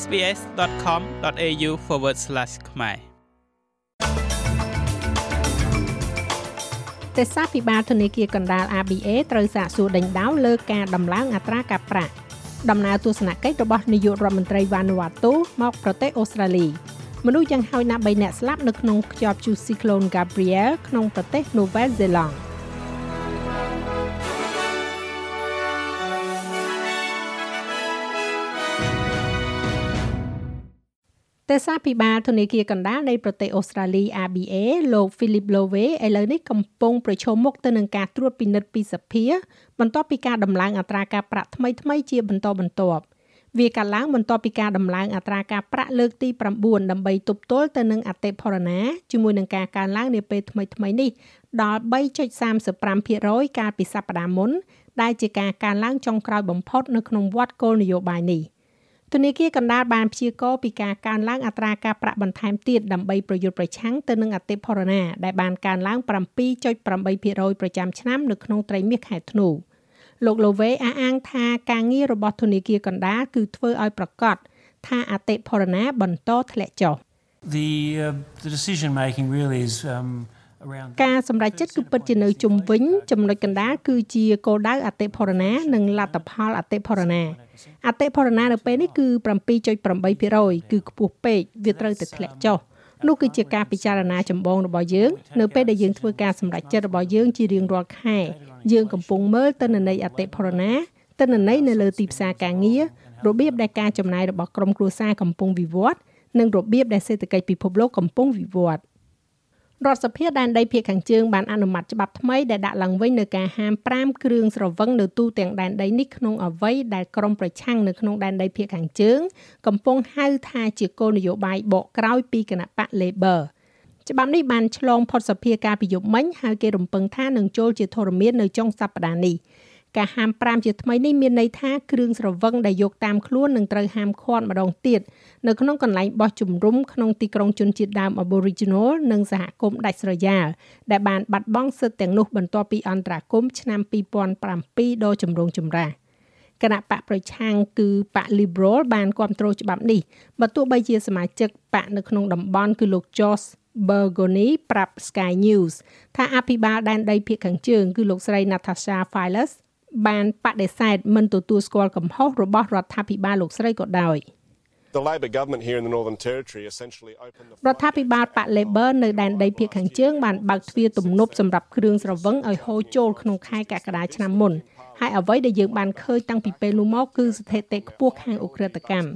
sbs.com.au/ ខ្មែរទេសាភិបាលធនាគារកណ្ដាល ABA ត្រូវសាកសួរដេញដោលលើការដំឡើងអត្រាការប្រាក់ដំណើរទស្សនកិច្ចរបស់នាយករដ្ឋមន្ត្រីវ៉ានូវ៉ាតូមកប្រទេសអូស្ត្រាលីមនុស្សយ៉ាងហោចណាស់3នាក់ស្លាប់នៅក្នុងខ្យល់ព្យុះស៊ីក្លូន Gabriel ក្នុងប្រទេស Nouvelle-Zélande ទេសាភិបាលធនាគារកណ្ដាលនៃប្រទេសអូស្ត្រាលី ABA លោក Philip Lowe ឥឡូវនេះកំពុងប្រឈមមុខទៅនឹងការត្រួតពិនិត្យពីសភា បន្ទាប់ពីការដំឡើងអត្រាការប្រាក់ថ្មីៗជាបន្តបន្ទាប់វាកាត់ឡើងបន្ទាប់ពីការដំឡើងអត្រាការប្រាក់លើកទី9ដើម្បីទប់ទល់ទៅនឹងអតិផរណាជាមួយនឹងការកើនឡើងនាពេលថ្មីៗនេះដល់3.35%កាលពីសប្តាហ៍មុនដែលជាការកើនឡើងចុងក្រោយបំផុតនៅក្នុងវត្តគោលនយោបាយនេះ ធនាគារកណ្ដាលបានព្យាករណ៍ពីការកើនឡើងអត្រាការប្រាក់បន្ថែមទៀតដើម្បីប្រយុទ្ធប្រឆាំងទៅនឹងអតិផរណា ដែលបានកើនឡើង7.8%ប្រចាំឆ្នាំនៅក្នុងត្រីមាសខែធ្នូ។លោកលូវេអះអាងថាការងាររបស់ធនាគារកណ្ដាលគឺធ្វើឲ្យប្រកាសថាអតិផរណាបន្តធ្លាក់ចុះ The uh, the decision making really is um ការសម្រេចចិត្តគឺពិតជានៅជុំវិញចំណុចកណ្ដាលគឺជាគោលដៅអតិផរណា និងលទ្ធផលអតិផរណាអតិផរណានៅពេលនេះគឺ7.8%គឺខ្ពស់ពេកវាត្រូវតែធ្លាក់ចុះនោះគឺជាការពិចារណាចម្បងរបស់យើងនៅពេលដែលយើងធ្វើការសម្រេចចិត្តរបស់យើងជារៀងរាល់ខែយើងកំពុងមើលទិន្នន័យអតិផរណាទិន្នន័យនៅលើទីផ្សារការងាររបៀបដែលការចំណាយរបស់ក្រុមគ្រួសារកំពុងវិវត្តនិងរបៀបដែលសេដ្ឋកិច្ចពិភពលោកកំពុងវិវត្ត រដ្ឋសភាដែនដីភាគខាងជើងបានអនុម័តច្បាប់ថ្មីដែលដាក់ឡើងវិញនៅការហាម5គ្រឿងស្រវឹងនៅទូទាំងដែនដីនេះក្នុងអ្វីដែលក្រមប្រឆាំងនៅក្នុងដែនដីភាគខាងជើង កំពុងហៅថាជាគោលនយោបាយបកក្រោយពីគណៈបក Labor ច្បាប់នេះបានឆ្លងផុតសភាការពីយប់មិញហើយគេរំពឹងថានឹងចូលជាធរមាននៅចុងសប្តាហ៍នេះ ការហាម5ជាថ្មីនេះមានន័យថាគ្រឿងស្រវឹងដែលយកតាមខ្លួននឹងត្រូវហាមឃាត់ម្ដងទៀតនៅក្នុងកន្លែងបោះជំរំក្នុងទីក្រុងជនជាតិដើម Aboriginal និងសហគមន៍ដាច់ស្រយាលដែលបានបាត់បង់សិទ្ធិទាំងនោះបន្ទាប់ពីអន្តរាគមន៍ឆ្នាំ2007ដ៏ចម្រូងចម្រាសគណៈបកប្រឆាំងគឺបក Liberal បានគ្រប់គ្រងច្បាប់នេះបើទោះបីជាសមាជិកបកនៅក្នុងតំបន់គឺលោក Josh Bergoni ប្រាប់ Sky News ថាអភិបាលដែនដីភាគខាងជើងគឺលោកស្រី Natasha Files បានបដិសេធមិនទទួលស្គាល់កំហុសរបស់រដ្ឋាភិបាលលោកស្រីក៏ដោយ។ The Labor government here in the Northern Territory essentially opened the រដ្ឋាភិបាលប៉ា Labor នៅដែនដីភាគខាងជើងបានបើកទ្វារទំនប់សម្រាប់គ្រឿងស្រវឹងឲ្យហូរចូលក្នុងខែកក្កដាឆ្នាំមុន ហើយអ្វីដែលយើងបានឃើញតាំងពីពេលនោះមកគឺស្ថិតិខ្ពស់ខាងអ ுக ្រិតកម្ម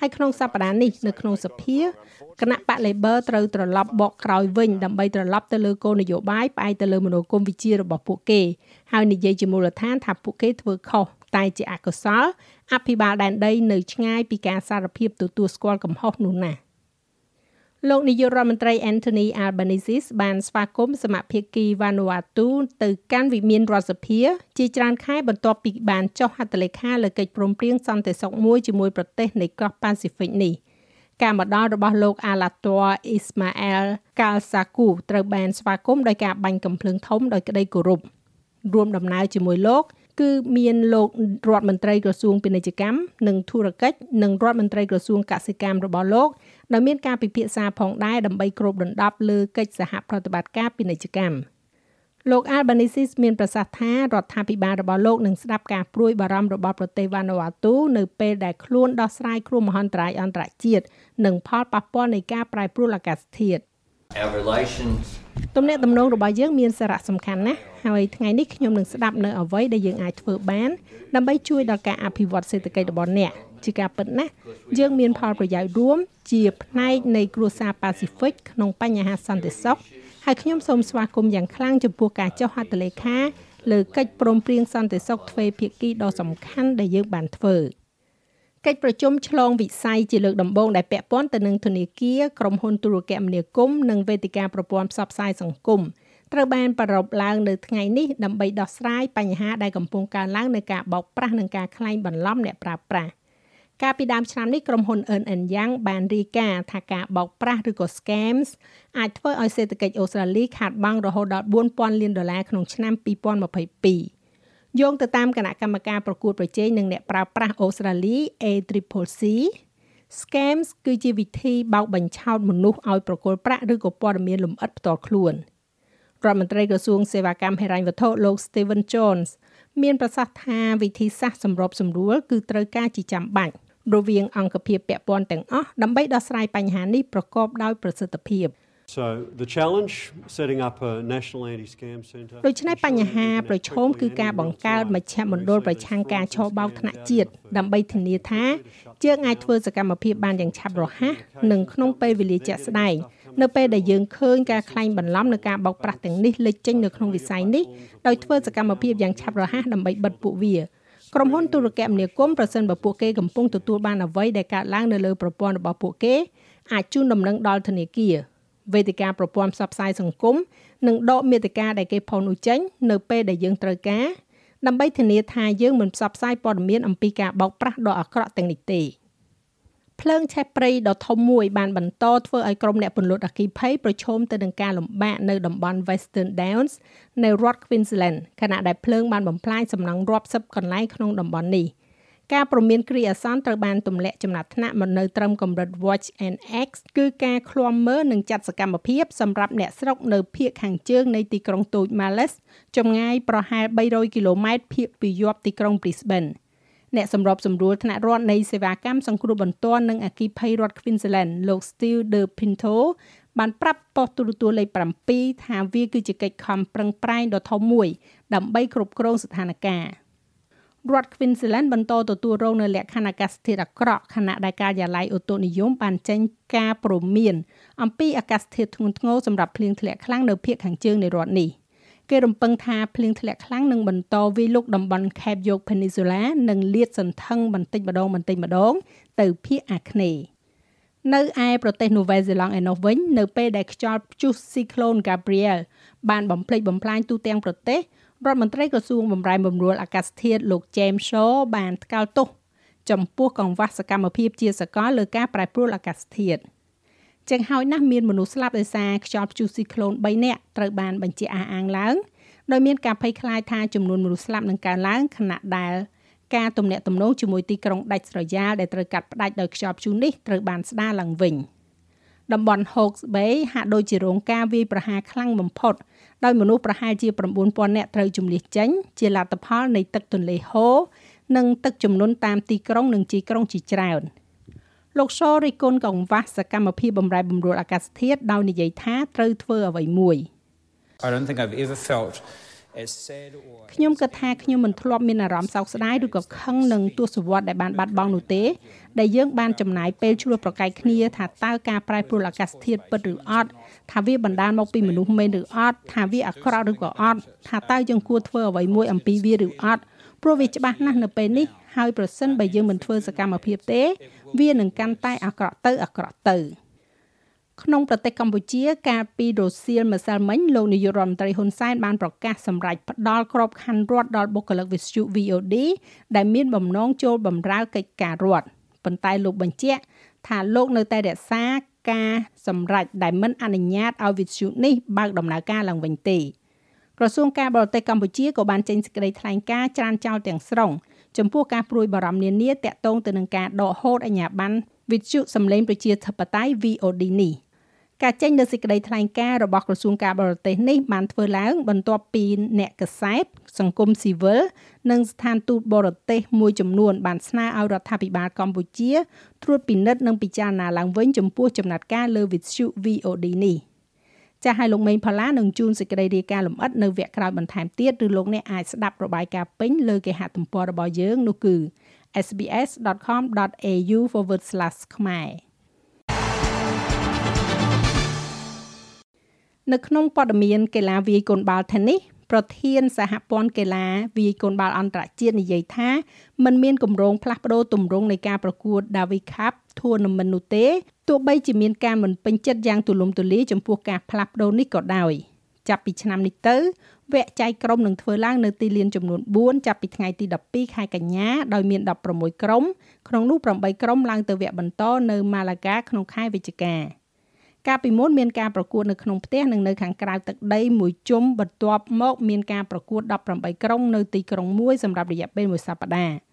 ហើយក្នុងសប្តាហ៍នេះនៅក្នុងសភាគណៈបក Labor ត្រូវត្រឡប់បកក្រោយវិញដើម្បីត្រឡប់ទៅលើគោលនយោបាយផ្អែកទៅលើមនោគមវិជ្ជារបស់ពួកគេហើយនិយាយជាមូលដ្ឋានថាពួកគេធ្វើខុសតែជាអកុសលអភិបាលដែនដីនៅឆ្ងាយពីការសារភាពទទួលស្គាល់កំហុសនោះណាស់ លោកនាយករដ្ឋមន្ត្រី Anthony Albanese បានស្វាគមន៍សមាភិកី Vanuatu ទៅកាន់វិមានរដ្ឋសភាជាច្រើនខែបន្ទាប់ពីបានចុះហត្ថលេខាលើកិច្ចព្រមព្រៀងសន្តិសុខមួយជាមួយប្រទេសនៃកោះ Pacific នេះការមកដល់របស់លោក Alatua Ismail Kalsaku ត្រូវបានស្វាគមន៍ដោយការបាញ់កំភ្លើងធំដោយក្តីគោរពរួមដំណើរជាមួយលោកគឺមានលោករដ្ឋមន្ត្រីក្រសួងពាណិជ្ជកម្មនិងធុរកិច្ចនិងរដ្ឋមន្ត្រីក្រសួងកសិកម្មរបស់លោក ដែលមានការពិភាក្សាផងដែរដើម្បីគ្របដណ្ដប់លើកិច្ចសហប្រតិបត្តិការពាណិជ្ជកម្មលោក Albanese មានប្រសាសន៍ថារដ្ឋាភិបាលរបស់លោកនឹងស្ដាប់ការព្រួយបារម្ភរបស់ប្រទេស Vanuatu នៅពេលដែលខ្លួនដោះស្រាយគ្រោះមហន្តរាយអន្តរជាតិនិងផលប៉ះពាល់នៃការប្រែប្រួលអាកាសធាតុ Our relations ទំនាក់ទំនងរបស់យើងមានសារៈសំខាន់ណាស់ហើយថ្ងៃនេះខ្ញុំនឹងស្ដាប់នៅអ្វីដែលយើងអាចធ្វើបានដើម្បីជួយដល់ការអភិវឌ្ឍសេដ្ឋកិច្ចរបស់អ្នក ជាការពិតណាស់យើងមានផលប្រយោជន៍រួម ជាផ្នែកនៃគ្រួសារប៉ាស៊ីហ្វិកក្នុងបញ្ហាសន្តិសុខហើយខ្ញុំសូមស្វាគមន៍យ៉ាងខ្លាំងចំពោះការចុះហត្ថលេខាលើកិច្ចព្រមព្រៀងសន្តិសុខទ្វេភាគីដ៏សំខាន់ដែលយើងបានធ្វើកិច្ចប្រជុំឆ្លងវិស័យជាលើកដំបូងដែលពាក់ព័ន្ធទៅនឹងធនាគារក្រុមហ៊ុនទូរគមនាគមន៍និងវេទិកាប្រព័ន្ធផ្សព្វផ្សាយសង្គមត្រូវបានប្រារព្ធឡើងនៅថ្ងៃនេះដើម្បីដោះស្រាយបញ្ហាដែលកំពុងកើនឡើងនៅការបោកប្រាស់និងការក្លែងបន្លំអ្នកប្រើប្រាស់ កាលពីដើមឆ្នាំនេះក្រុមហ៊ុន Ernst Young បានរាយការណ៍ថាការបោកប្រាស់ឬក៏ scams អាចធ្វើឲ្យសេដ្ឋកិច្ចអូស្ត្រាលីខាតបង់រហូតដល់4000លានដុល្លារក្នុងឆ្នាំ2022យោងទៅតាមគណៈកម្មការប្រកួតប្រជែងនឹងអ្នកប្រើប្រាស់អូស្ត្រាលី ACCC Scams គឺជាវិធីបោកបញ្ឆោតមនុស្សឲ្យប្រគល់ប្រាក់ឬក៏ព័ត៌មានលម្អិតផ្ទាល់ខ្លួនរដ្ឋមន្ត្រីក្រសួងសេវាកម្មហិរញ្ញវត្ថុលោក Steven Jones មានប្រសាសន៍ថាវិធីសាស្ត្រសម្របសម្រួលគឺត្រូវការជាចាំបាច់ រវាងអង្គភាពពាក់ព័ន្ធទាំងអស់ដើម្បីដោះស្រាយបញ្ហានេះប្រកបដោយប្រសិទ្ធភាព។ So the challenge setting up a national anti-scam center ដូច្នេះបញ្ហាប្រឈមគឺការបង្កើតមជ្ឈមណ្ឌលប្រឆាំងការឆបោកថ្នាក់ជាតិដើម្បីធានាថាយើងអាចធ្វើសកម្មភាពបានយ៉ាងឆាប់រហ័សនិងក្នុងពេលវេលាជាក់ស្ដែងនៅពេលដែលយើងឃើញការក្លែងបន្លំនៅការបោកប្រាស់ទាំងនេះលេចចេញនៅក្នុងវិស័យនេះដោយធ្វើសកម្មភាពយ៉ាងឆាប់រហ័សដើម្បីបិទពួកវា ក្រុមហ៊ុនទូរគមនាគមន៍ប្រសិនបើពួកគេកំពុងទទួលបានអ្វីដែលកើតឡើងនៅលើប្រព័ន្ធរបស់ពួកគេអាចជូនដំណឹងដល់ធនាគារវេទិកាប្រព័ន្ធផ្សព្វផ្សាយសង្គមនិងដកមេតិកាដែលគេផុសនោះចេញនៅពេលដែលយើងត្រូវការដើម្បីធានាថាយើងមិនផ្សព្វផ្សាយព័ត៌មានអំពីការបោកប្រាស់ដ៏អាក្រក់ទាំងនេះទេ ភ្លើងឆេះព្រៃដ៏ធំមួយបានបន្តធ្វើឲ្យក្រុមអ្នកពន្លត់អគ្គិភ័យប្រឈមទៅនឹងការលំបាកនៅតំបន់ Western Downs នៅរដ្ឋ Queensland ខណៈដែលភ្លើងបានបំផ្លាញសំណង់រាប់សិបកន្លែងក្នុងតំបន់នេះ។ការប្រមានគ្រាអាសន្នត្រូវបានទម្លាក់ចំណាត់ថ្នាក់មកនៅត្រឹមកម្រិត Watch and X គឺការឃ្លាំមើលនិងចាត់សកម្មភាពសម្រាប់អ្នកស្រុកនៅភូមិខាងជើងនៃទីក្រុងតូច Malice ចម្ងាយប្រហែល300គីឡូម៉ែត្រភាគពីយប់ទីក្រុង Brisbane អ្នកសម្របសម្រួលថ្នាក់រដ្ឋនៃសេវាកម្មសង្គ្រោះបន្ទាន់និងអគិភ័យរដ្ឋ Queensland លោក Steve De Pinto បានប្រាប់ប៉ុស្តិ៍ទូរទស្សន៍លេខ7ថាវាគឺជាកិច្ចខំប្រឹងប្រែងដ៏ធំមួយ ដើម្បីគ្រប់គ្រងស្ថានភាពរដ្ឋ Queensland បន្តទទួលរងនៅលក្ខខណ្ឌអាកាសធាតុអាក្រក់ខណៈដែលការិយាល័យអូតូនិយមបានចេញការព្រមានអំពីអាកាសធាតុធ្ងន់ធ្ងរសម្រាប់ភ្លៀងធ្លាក់ខ្លាំងនៅភាគខាងជើងនៃរដ្ឋនេះ គេរំពឹងថាភ្លៀងធ្លាក់ខ្លាំងនឹងបន្តវាយលុកតំបន់ Cape York Peninsula និងលាតសន្ធឹងបន្តិចម្ដងបន្តិចម្ដង ទៅភាគអាគ្នេយ៍នៅឯប្រទេសនូវែលសេឡង់ឯណោះវិញនៅពេលដែលខ្យល់ព្យុះ Cyclone Gabrielle បានបំផ្លិចបំផ្លាញទូទាំងប្រទេសរដ្ឋមន្ត្រីក្រសួងបម្រែបម្រួលអាកាសធាតុលោក James Shaw បានថ្កោលទោសចំពោះកង្វះសកម្មភាពជាសកលលើការប្រែប្រួលអាកាសធាតុ ចឹងហើយណាស់មានមនុស្សស្លាប់ដោយសារខ្យល់ព្យុះស៊ីក្លូន3នាក់ត្រូវបានបញ្ជាក់អះអាងឡើងដោយមានការភ័យខ្លាចថាចំនួនមនុស្សស្លាប់នឹងកើនឡើងខណៈដែលការទំនាក់ទំនងជាមួយទីក្រុងដាច់ស្រយាលដែលត្រូវកាត់ផ្តាច់ដោយខ្យល់ព្យុះនេះត្រូវបានស្ដារឡើងវិញតំបន់ Hawke's Bay ហាក់ដូចជារងការវាយប្រហារខ្លាំងបំផុតដោយមនុស្សប្រហែលជា9000នាក់ត្រូវជំនះចេញជាលទ្ធផលនៃទឹកទន្លេហូនិងទឹកជំនន់តាមទីក្រុងនិងជីក្រុងជាច្រើន លោកសរិគុណកង្វះសកម្មភាពបំរែបំរួលអាកាសធាតុដោយនិយាយថាត្រូវធ្វើអ្វីមួយ I don't think I've ever felt ខ្ញុំគិតថាខ្ញុំមិនធ្លាប់មានអារម្មណ៍សោកស្ដាយឬក៏ខឹងនឹងទស្សវត្សដែលបានបាត់បង់នោះទេដែលយើងបានចំណាយពេលជួបប្រកែកគ្នាថាតើការប្រែប្រួលអាកាសធាតុពិតឬអត់ថាវាបណ្ដាលមកពីមនុស្សមែនឬអត់ថាវាអាក្រក់ឬក៏អត់ថាតើយើងគួរធ្វើអ្វីមួយអំពីវាឬអត់ ព្រោះវាច្បាស់ណាស់នៅពេលនេះហើយប្រសិនបើយើងមិនធ្វើសកម្មភាពទេ វានឹងកាន់តែអាក្រក់ទៅអាក្រក់ទៅក្នុងប្រទេសកម្ពុជាកាលពីរសៀលម្សិលមិញលោកនាយករដ្ឋមន្ត្រីហ៊ុនសែនបានប្រកាសសម្រេចផ្ដល់ក្របខ័ណ្ឌរដ្ឋដល់បុគ្គលិកវិទ្យុ VOD ដែលមានបំណងចូលបម្រើកិច្ចការរដ្ឋប៉ុន្តែលោកបញ្ជាក់ថាលោកនៅតែរក្សាការសម្រេចដែលមិនអនុញ្ញាតឲ្យវិទ្យុនេះបើកដំណើរការឡើងវិញទេ ក្រសួងការបរទេសកម្ពុជាក៏បានចេញសេចក្តីថ្លែងការណ៍ច្រានចោលទាំងស្រុងចំពោះការព្រួយបារម្ភនានាតាក់ទងទៅនឹងការដកហូតអាជ្ញាប័ណ្ណវិទ្យុសម្លេងប្រជាធិបតេយ្យ VOD នេះការចេញនូវសេចក្តីថ្លែងការណ៍របស់ក្រសួងការបរទេសនេះបានធ្វើឡើងបន្ទាប់ពីអ្នកកសែតសង្គមស៊ីវិលនិងស្ថានទូតបរទេសមួយចំនួនបានស្នើឲ្យរដ្ឋាភិបាលកម្ពុជាត្រួតពិនិត្យនិងពិចារណាឡើងវិញចំពោះចំណាត់ការលើវិទ្យុ VOD នេះ ចាស់ឲ្យលោកមេងផល្លានឹងជួនសេចក្តីរាយការណ៍លម្អិតនៅវគ្គក្រោយបន្ថែមទៀតឬលោកអ្នកអាចស្ដាប់របាយការណ៍ពេញលើគេហទំព័ររបស់យើងនោះគឺ sbs.com.au/ ខ្មែរនៅក្នុងព័ត៌មានកីឡាវាយកូនបាល់ថេននីស ប្រធានសហព័ន្ធកីឡាវាយកូនបាល់អន្តរជាតិនិយាយថាมันមានគម្រោងផ្លាស់ប្ដូរទម្រង់នៃការប្រកួត Davis Cup Tournament នោះទេទោះបីជាមានការមិនពេញចិត្តយ៉ាងទូលំទូលាយចំពោះការផ្លាស់ប្ដូរនេះក៏ដោយចាប់ពីឆ្នាំនេះទៅវគ្គចែកក្រុមនឹងធ្វើឡើងនៅទីលានចំនួន4ចាប់ពីថ្ងៃទី12ខែកញ្ញាដោយមាន16ក្រុមក្នុងនោះ8ក្រុមឡើងទៅវគ្គបន្តនៅម៉ាឡាហ្កាក្នុងខែវិច្ឆិកា កាលពីមុនមានការប្រកួតនៅក្នុងផ្ទះនិងនៅខាងក្រៅទឹកដីមួយជុំបន្ទាប់មកមានការប្រកួត18ក្រុងនៅទីក្រុងមួយសម្រាប់រយៈពេលមួយសប្តាហ៍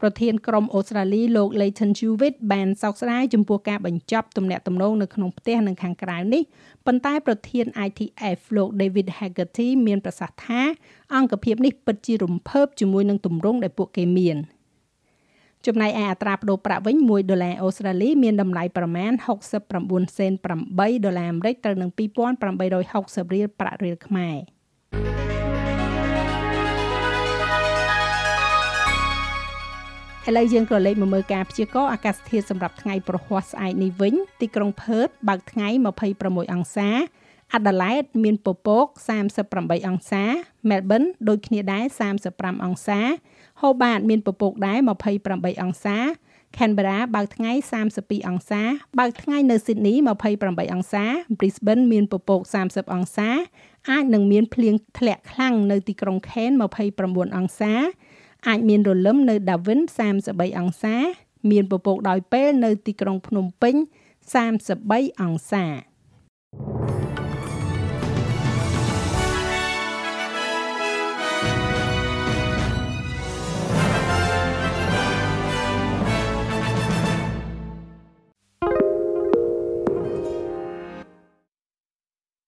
ប្រធានក្រុមអូស្ត្រាលីលោក Leighton Hewitt បានសោកស្ដាយចំពោះការបញ្ចប់ទំនាក់ទំនងនៅក្នុងផ្ទះនិងខាងក្រៅនេះប៉ុន្តែប្រធាន ITF លោក David Haggerty មានប្រសាសន៍ថាអង្គភាពនេះពិតជារំភើបជាមួយនឹងទម្រង់ដែលពួកគេមាន ចំណែកឯអត្រាប្តូរប្រាក់វិញ1ដុល្លារអូស្ត្រាលីមានតម្លៃប្រមាណ69សេន8ដុល្លារអាមេរិកត្រូវនឹង2860រៀលប្រាក់រៀលខ្មែរឥឡូវយើងក៏លេខមកមើលការព្យាករណ៍អាកាសធាតុសម្រាប់ថ្ងៃប្រហ័សស្អែកនេះវិញទីក្រុងផឺតបើកថ្ងៃ26អង្សា អាដាលេដមានពពក38អង្សាមែលប៊នដូចគ្នាដែរ35អង្សាហូបាតមានពពកដែរ28អង្សា Canberra បើកថ្ងៃ32អង្សាបើកថ្ងៃនៅ Sydney 28អង្សា Brisbane មានពពក30អង្សា អាចនឹងមានភ្លៀងធ្លាក់ខ្លាំងនៅទីក្រុង Cairns 29អង្សា អាចមានរលឹមនៅ Darwin 33អង្សា មានពពកដោយពេលនៅទីក្រុងភ្នំពេញ33អង្សា